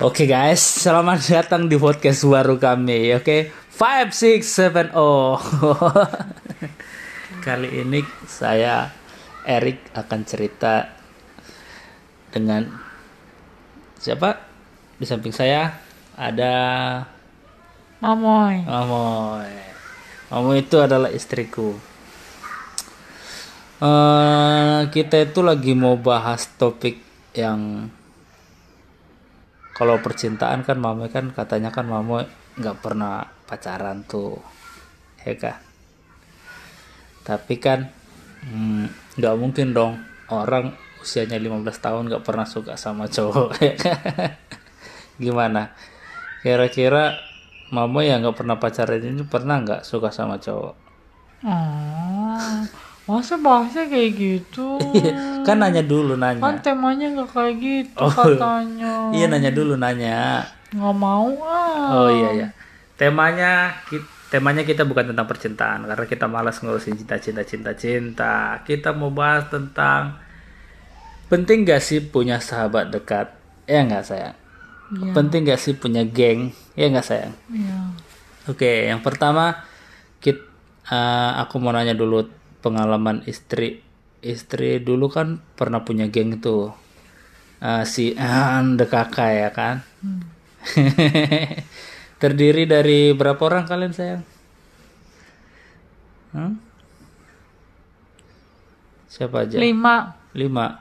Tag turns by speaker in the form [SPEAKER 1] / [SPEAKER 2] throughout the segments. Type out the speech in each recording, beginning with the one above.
[SPEAKER 1] Oke guys, selamat datang di podcast baru kami. Oke, five six seven oh. Kali ini saya Erik akan cerita dengan siapa? Di samping saya ada
[SPEAKER 2] Mamoy.
[SPEAKER 1] Mamoy. Mamoy itu adalah istriku. Eh, kita itu lagi mau bahas topik yang kalau percintaan kan Mamoy kan katanya kan Mamoy nggak pernah pacaran tuh, ya kan? Tapi kan hmm, nggak mungkin dong orang usianya 15 tahun nggak pernah suka sama cowok. ya kan? Gimana? Kira-kira Mama yang nggak pernah pacaran ini pernah nggak suka sama cowok?
[SPEAKER 2] Oh, masa bahasnya kayak gitu?
[SPEAKER 1] kan nanya dulu
[SPEAKER 2] Kan
[SPEAKER 1] nanya.
[SPEAKER 2] temanya nggak kayak gitu
[SPEAKER 1] Oh.
[SPEAKER 2] katanya.
[SPEAKER 1] Iya nanya dulu nanya.
[SPEAKER 2] Nggak mau ah.
[SPEAKER 1] Oh iya ya. Temanya ki- temanya kita bukan tentang percintaan karena kita malas ngurusin cinta-cinta cinta-cinta. Kita mau bahas tentang penting gak sih punya sahabat dekat? Ya nggak sayang.
[SPEAKER 2] Iya.
[SPEAKER 1] Penting gak sih punya geng? Ya nggak sayang.
[SPEAKER 2] Iya.
[SPEAKER 1] Oke, yang pertama kit, eh, aku mau nanya dulu pengalaman istri. Istri dulu kan pernah punya geng itu. Eh, si Ande kakak ya kan. Terdiri dari berapa orang kalian sayang? Hmm? Siapa aja?
[SPEAKER 2] Lima.
[SPEAKER 1] Lima.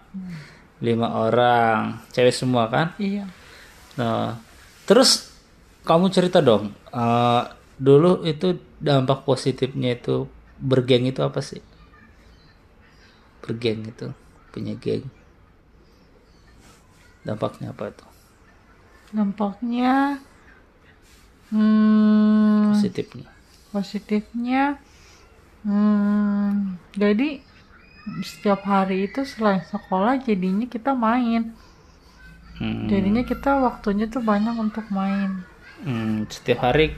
[SPEAKER 1] Lima orang. Cewek semua kan?
[SPEAKER 2] Iya.
[SPEAKER 1] Nah, terus kamu cerita dong, eh, dulu itu dampak positifnya itu bergeng itu apa sih? Bergeng itu punya geng. Dampaknya apa tuh?
[SPEAKER 2] Dampaknya, hmm,
[SPEAKER 1] Positifnya.
[SPEAKER 2] positifnya, hmm, jadi setiap hari itu selain sekolah jadinya kita main.
[SPEAKER 1] Hmm,
[SPEAKER 2] Jadinya kita waktunya tuh banyak untuk main.
[SPEAKER 1] hmm, setiap hari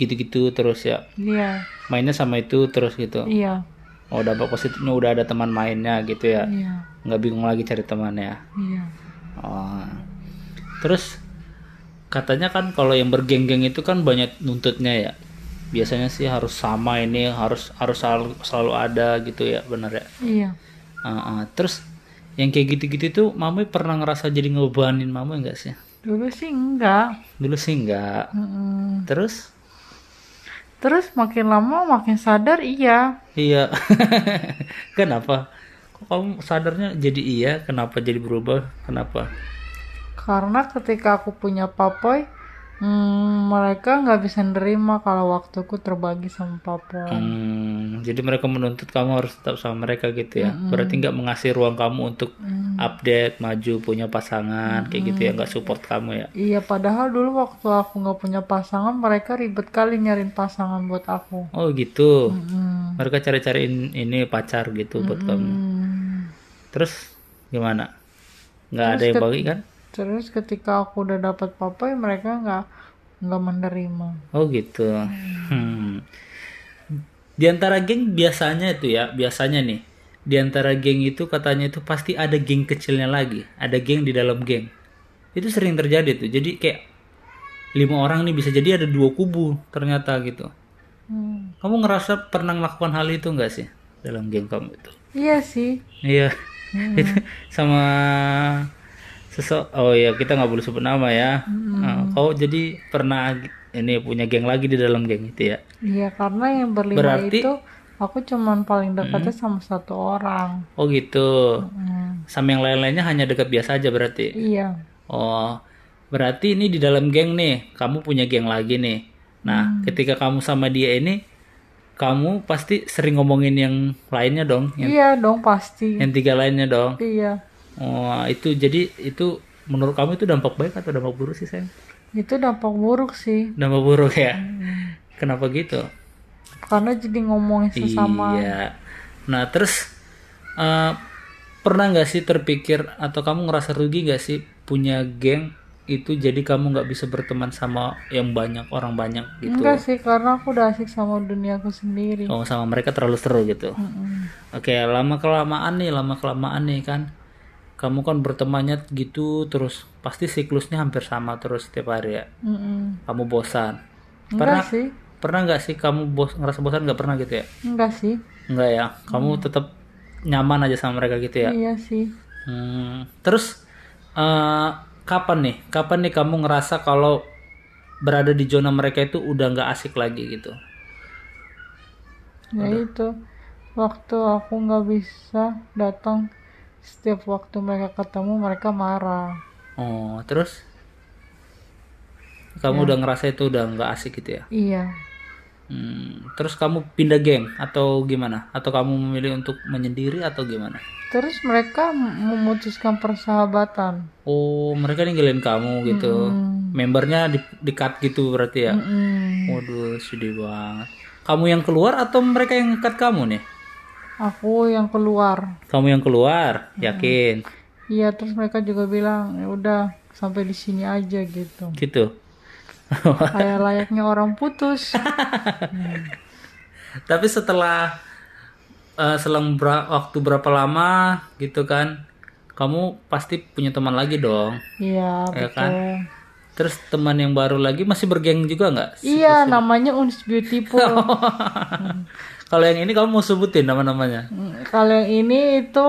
[SPEAKER 1] gitu-gitu terus ya.
[SPEAKER 2] Iya,
[SPEAKER 1] Mainnya sama itu terus gitu.
[SPEAKER 2] iya,
[SPEAKER 1] Oh, dampak positifnya udah ada teman mainnya gitu ya.
[SPEAKER 2] iya,
[SPEAKER 1] Nggak bingung lagi cari temannya.
[SPEAKER 2] iya.
[SPEAKER 1] Oh. Terus katanya kan kalau yang bergeng-geng itu kan banyak nuntutnya ya. Biasanya sih harus sama ini harus harus selalu, selalu ada gitu ya, bener ya.
[SPEAKER 2] Iya.
[SPEAKER 1] Ah, ah. Terus yang kayak gitu-gitu tuh Mami pernah ngerasa jadi ngebebanin Mami enggak sih?
[SPEAKER 2] Dulu sih enggak.
[SPEAKER 1] Dulu sih enggak.
[SPEAKER 2] Mm-mm.
[SPEAKER 1] Terus
[SPEAKER 2] Terus makin lama makin sadar iya.
[SPEAKER 1] iya. Kenapa? Kok kamu sadarnya jadi iya? Kenapa jadi berubah? Kenapa?
[SPEAKER 2] Karena ketika aku punya papoy, hmm, mereka nggak bisa nerima kalau waktuku terbagi sama papoy.
[SPEAKER 1] Hmm, jadi mereka menuntut kamu harus tetap sama mereka gitu ya. Berarti nggak mengasih ruang kamu untuk update, maju, punya pasangan kayak gitu ya, nggak support kamu ya.
[SPEAKER 2] Iya, padahal dulu waktu aku nggak punya pasangan, mereka ribet kali nyariin pasangan buat aku.
[SPEAKER 1] Oh gitu.
[SPEAKER 2] Mm-mm.
[SPEAKER 1] Mereka cari-cariin ini pacar gitu buat kamu.
[SPEAKER 2] Hmm.
[SPEAKER 1] Terus gimana? Nggak ada yang bagi kan?
[SPEAKER 2] Terus ketika aku udah dapat papoy, mereka nggak nggak menerima.
[SPEAKER 1] Oh gitu. Hmm. Di antara geng biasanya itu ya, biasanya nih. Di antara geng itu katanya itu pasti ada geng kecilnya lagi. Ada geng di dalam geng. Itu sering terjadi tuh. Jadi kayak lima orang nih bisa jadi ada dua kubu ternyata gitu.
[SPEAKER 2] Hmm.
[SPEAKER 1] Kamu ngerasa pernah melakukan hal itu enggak sih dalam geng kamu itu?
[SPEAKER 2] Iya sih.
[SPEAKER 1] Iya. Itu sama sesok oh ya kita nggak boleh sebut nama ya. Nah, kau jadi pernah ini punya geng lagi di dalam geng itu ya?
[SPEAKER 2] Iya, karena yang berlima
[SPEAKER 1] Berarti-
[SPEAKER 2] itu aku cuman paling dekatnya sama satu orang.
[SPEAKER 1] Oh gitu.
[SPEAKER 2] Hmm.
[SPEAKER 1] Sama yang lain-lainnya hanya dekat biasa aja berarti.
[SPEAKER 2] Iya.
[SPEAKER 1] Oh, berarti ini di dalam geng nih, kamu punya geng lagi nih. Nah, ketika kamu sama dia ini, kamu pasti sering ngomongin yang lainnya dong, yang,
[SPEAKER 2] Iya dong pasti.
[SPEAKER 1] yang tiga lainnya dong.
[SPEAKER 2] Iya.
[SPEAKER 1] Oh, itu jadi itu menurut kamu itu dampak baik atau dampak buruk sih sayang?
[SPEAKER 2] Itu dampak buruk sih.
[SPEAKER 1] Dampak buruk ya. Kenapa gitu?
[SPEAKER 2] Karena jadi ngomongin sesama.
[SPEAKER 1] Iya. Nah terus eh, pernah nggak sih terpikir atau kamu ngerasa rugi nggak sih punya geng itu jadi kamu nggak bisa berteman sama yang banyak orang banyak gitu
[SPEAKER 2] Enggak sih, karena aku udah asik sama duniaku sendiri.
[SPEAKER 1] oh sama mereka terlalu seru gitu
[SPEAKER 2] Mm-mm.
[SPEAKER 1] oke lama kelamaan nih lama kelamaan nih kan kamu kan bertemannya gitu terus pasti siklusnya hampir sama terus setiap hari ya?
[SPEAKER 2] Mm-mm.
[SPEAKER 1] kamu bosan?
[SPEAKER 2] Enggak
[SPEAKER 1] pernah
[SPEAKER 2] sih.
[SPEAKER 1] Pernah nggak sih kamu bos ngerasa bosan? Nggak pernah gitu ya?
[SPEAKER 2] Enggak sih.
[SPEAKER 1] Nggak ya? Kamu tetap nyaman aja sama mereka gitu ya?
[SPEAKER 2] Iya sih.
[SPEAKER 1] Hmm, terus eh, kapan nih? Kapan nih kamu ngerasa kalau berada di zona mereka itu udah nggak asik lagi gitu?
[SPEAKER 2] Ya itu. Waktu aku nggak bisa datang setiap waktu mereka ketemu mereka marah
[SPEAKER 1] oh terus kamu udah ngerasa itu udah nggak asik gitu ya
[SPEAKER 2] iya
[SPEAKER 1] Hmm, terus kamu pindah geng atau gimana? Atau kamu memilih untuk menyendiri atau gimana?
[SPEAKER 2] terus mereka memutuskan persahabatan
[SPEAKER 1] Oh, mereka ninggalin kamu gitu. Membernya di, di cut gitu berarti ya?
[SPEAKER 2] Mm-mm.
[SPEAKER 1] Waduh, sedih banget. Kamu yang keluar atau mereka yang cut kamu nih?
[SPEAKER 2] Aku yang keluar
[SPEAKER 1] Kamu yang keluar, yakin?
[SPEAKER 2] iya terus mereka juga bilang ya udah sampai di sini aja gitu
[SPEAKER 1] Gitu.
[SPEAKER 2] kayak layaknya orang putus
[SPEAKER 1] Tapi setelah eh, selang bera- waktu berapa lama gitu kan, kamu pasti punya teman lagi dong.
[SPEAKER 2] iya
[SPEAKER 1] Ya
[SPEAKER 2] betul
[SPEAKER 1] kan? Terus teman yang baru lagi masih bergeng juga nggak?
[SPEAKER 2] iya namanya Unis Beautiful
[SPEAKER 1] Kalau yang ini kamu mau sebutin nama-namanya?
[SPEAKER 2] Mm, kalau yang ini itu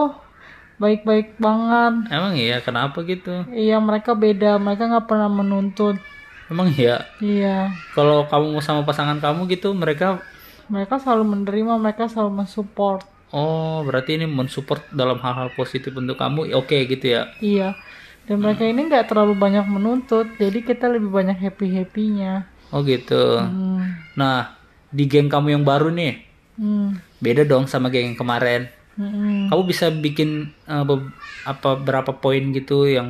[SPEAKER 2] baik-baik banget.
[SPEAKER 1] Emang iya, kenapa gitu?
[SPEAKER 2] iya mereka beda. Mereka nggak pernah menuntut.
[SPEAKER 1] Emang iya,
[SPEAKER 2] iya.
[SPEAKER 1] Kalau kamu mau sama pasangan kamu gitu, mereka
[SPEAKER 2] mereka selalu menerima mereka selalu mensupport.
[SPEAKER 1] Oh berarti ini mensupport dalam hal-hal positif untuk kamu, oke gitu ya?
[SPEAKER 2] iya. Dan mereka ini nggak terlalu banyak menuntut jadi kita lebih banyak happy happynya
[SPEAKER 1] Oh gitu.
[SPEAKER 2] hmm.
[SPEAKER 1] Nah, di geng kamu yang baru nih,
[SPEAKER 2] Hmm.
[SPEAKER 1] beda dong sama geng yang kemarin.
[SPEAKER 2] Hmm.
[SPEAKER 1] Kamu bisa bikin eh, be- apa berapa poin gitu yang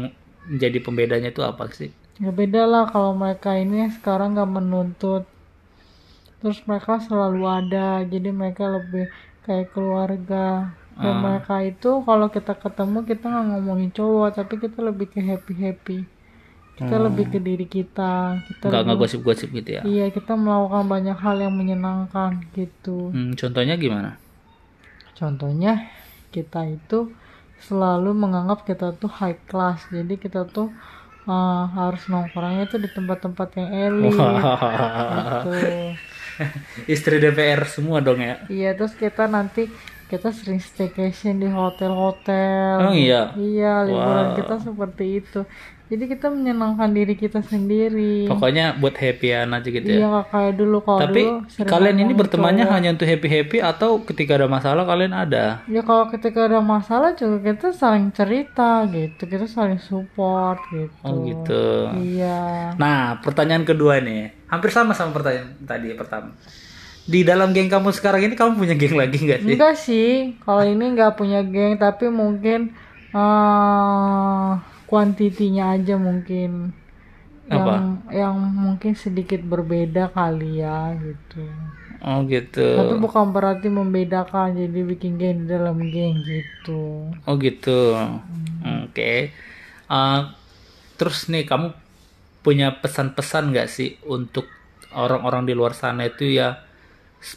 [SPEAKER 1] menjadi pembedanya itu apa sih?
[SPEAKER 2] ya beda lah kalau mereka ini sekarang nggak menuntut terus mereka selalu ada jadi mereka lebih kayak keluarga dan mereka itu kalau kita ketemu kita nggak ngomongin cowok tapi kita lebih ke happy happy kita lebih ke diri kita kita
[SPEAKER 1] Nggak nggak gosip-gosip gitu ya?
[SPEAKER 2] iya kita melakukan banyak hal yang menyenangkan gitu
[SPEAKER 1] Hmm, contohnya gimana?
[SPEAKER 2] Contohnya kita itu selalu menganggap kita tuh high class. Jadi kita tuh uh, harus nongkrongnya itu di tempat-tempat yang elit. gitu.
[SPEAKER 1] Istri DPR semua dong ya?
[SPEAKER 2] Iya, terus kita nanti kita sering staycation di hotel-hotel.
[SPEAKER 1] Oh iya.
[SPEAKER 2] Iya, liburan
[SPEAKER 1] Wow.
[SPEAKER 2] kita seperti itu. Jadi kita menyenangkan diri kita sendiri.
[SPEAKER 1] Pokoknya buat happyan aja gitu ya?
[SPEAKER 2] Iya, kayak dulu kalau
[SPEAKER 1] Tapi
[SPEAKER 2] dulu
[SPEAKER 1] kalian ini bertemannya
[SPEAKER 2] cowok.
[SPEAKER 1] hanya untuk happy-happy atau ketika ada masalah kalian ada?
[SPEAKER 2] Ya kalau ketika ada masalah juga kita saling cerita gitu, kita saling support gitu.
[SPEAKER 1] Oh gitu.
[SPEAKER 2] Iya.
[SPEAKER 1] Nah, pertanyaan kedua nih, hampir sama sama pertanyaan tadi pertama. Di dalam geng kamu sekarang ini kamu punya geng lagi nggak sih?
[SPEAKER 2] Enggak sih, kalau ini nggak punya geng, tapi mungkin eh kuantitinya aja mungkin yang
[SPEAKER 1] Apa?
[SPEAKER 2] yang mungkin sedikit berbeda kali ya gitu.
[SPEAKER 1] Oh gitu.
[SPEAKER 2] Tapi bukan berarti membedakan jadi bikin geng di dalam geng gitu.
[SPEAKER 1] Oh gitu. Oke. Eh, terus nih kamu punya pesan-pesan nggak sih untuk orang-orang di luar sana itu ya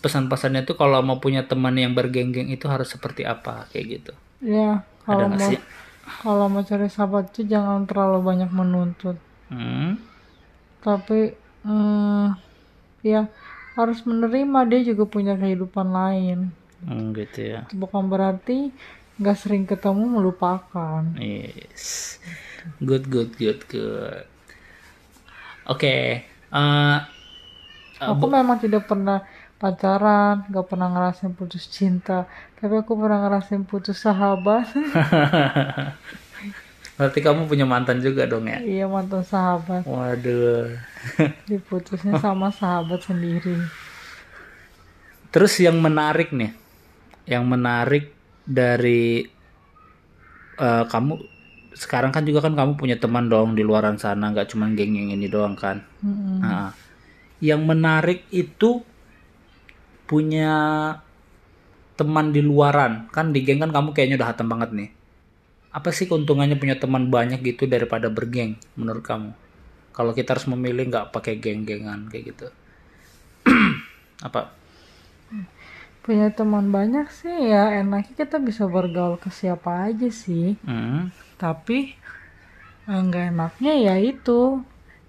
[SPEAKER 1] pesan-pesannya itu kalau mau punya teman yang bergenggeng itu harus seperti apa kayak gitu.
[SPEAKER 2] Ya, kalau mau
[SPEAKER 1] sih?
[SPEAKER 2] kalau mau cari sahabat tuh jangan terlalu banyak menuntut.
[SPEAKER 1] Hmm.
[SPEAKER 2] Tapi hmm, ya harus menerima dia juga punya kehidupan lain.
[SPEAKER 1] Hmm, gitu ya.
[SPEAKER 2] Bukan berarti nggak sering ketemu melupakan.
[SPEAKER 1] Yes. Good, good, good, good. Oke. eh,
[SPEAKER 2] Aku memang tidak pernah pacaran, nggak pernah ngerasain putus cinta, tapi aku pernah ngerasain putus sahabat.
[SPEAKER 1] berarti kamu punya mantan juga dong ya?
[SPEAKER 2] iya mantan sahabat,
[SPEAKER 1] Waduh.
[SPEAKER 2] diputusnya sama sahabat sendiri.
[SPEAKER 1] Terus yang menarik nih, yang menarik dari eh, kamu sekarang kan juga kan kamu punya teman dong di luaran sana, nggak cuma geng yang ini doang kan?
[SPEAKER 2] Mm-mm.
[SPEAKER 1] Nah, yang menarik itu punya teman di luaran kan di geng kan kamu kayaknya udah hatam banget nih. Apa sih keuntungannya punya teman banyak gitu daripada bergeng menurut kamu? Kalau kita harus memilih nggak pakai geng-gengan kayak gitu. Apa?
[SPEAKER 2] Punya teman banyak sih ya, enaknya kita bisa bergaul ke siapa aja sih.
[SPEAKER 1] Hmm.
[SPEAKER 2] tapi eh, nggak enaknya ya itu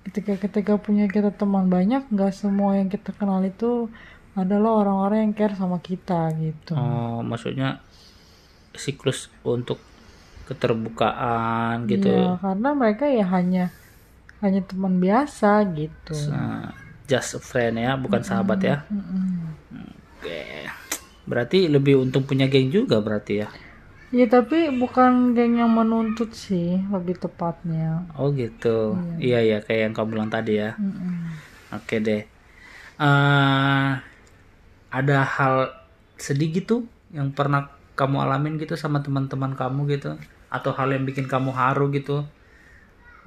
[SPEAKER 2] ketika ketika punya kita teman banyak nggak semua yang kita kenal itu adalah orang-orang yang care sama kita gitu
[SPEAKER 1] Oh, maksudnya siklus untuk keterbukaan gitu.
[SPEAKER 2] Iya, karena mereka ya hanya hanya teman biasa gitu
[SPEAKER 1] Nah, just a friend ya, bukan sahabat ya.
[SPEAKER 2] Mm-mm.
[SPEAKER 1] Oke. Berarti lebih untung punya geng juga berarti ya.
[SPEAKER 2] Ya tapi bukan geng yang menuntut sih lebih tepatnya.
[SPEAKER 1] Oh gitu. Iya iya kayak yang kamu bilang tadi ya.
[SPEAKER 2] Mm-mm.
[SPEAKER 1] Oke deh. eh ada hal sedih gitu yang pernah kamu alamin gitu sama teman-teman kamu gitu? Atau hal yang bikin kamu haru gitu?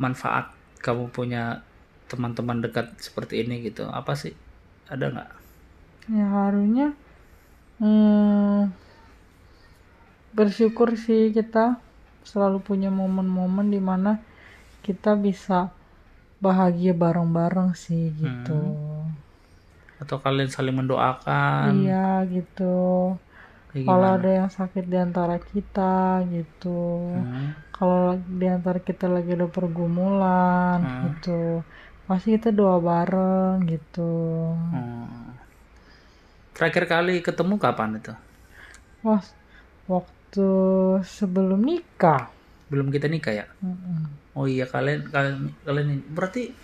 [SPEAKER 1] Manfaat kamu punya teman-teman dekat seperti ini gitu apa sih? Ada nggak?
[SPEAKER 2] Ya harunya hmm, bersyukur sih kita selalu punya momen-momen di mana kita bisa bahagia bareng-bareng sih gitu.
[SPEAKER 1] Atau kalian saling mendoakan
[SPEAKER 2] Iya gitu. Kalau ada yang sakit di antara kita gitu.
[SPEAKER 1] Hmm.
[SPEAKER 2] Kalau di antara kita lagi ada pergumulan
[SPEAKER 1] Hmm.
[SPEAKER 2] gitu. Pasti kita doa bareng gitu.
[SPEAKER 1] Hmm. terakhir kali ketemu kapan itu
[SPEAKER 2] Wah, waktu sebelum nikah.
[SPEAKER 1] belum kita nikah ya
[SPEAKER 2] Mm-mm.
[SPEAKER 1] oh iya kalian kalian kalian berarti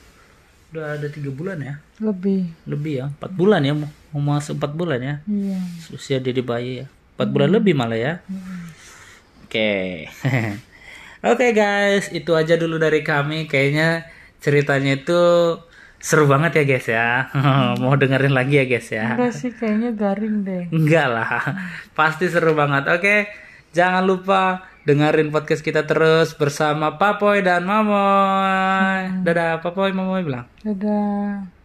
[SPEAKER 1] udah ada tiga bulan ya?
[SPEAKER 2] Lebih,
[SPEAKER 1] lebih ya? Empat bulan ya? Mau masuk empat bulan ya?
[SPEAKER 2] Iya.
[SPEAKER 1] usia diri bayi ya? Empat bulan lebih malah ya? Oke. Oke guys. Itu aja dulu dari kami. Kayaknya ceritanya itu seru banget ya guys ya. Mau dengerin lagi ya guys ya.
[SPEAKER 2] Enggak sih, kayaknya garing deh.
[SPEAKER 1] enggak lah. Pasti seru banget. Oke. Jangan lupa dengerin podcast kita terus bersama Papoy dan Mamoy. Dadah Papoy Mamoy bilang.
[SPEAKER 2] Dadah.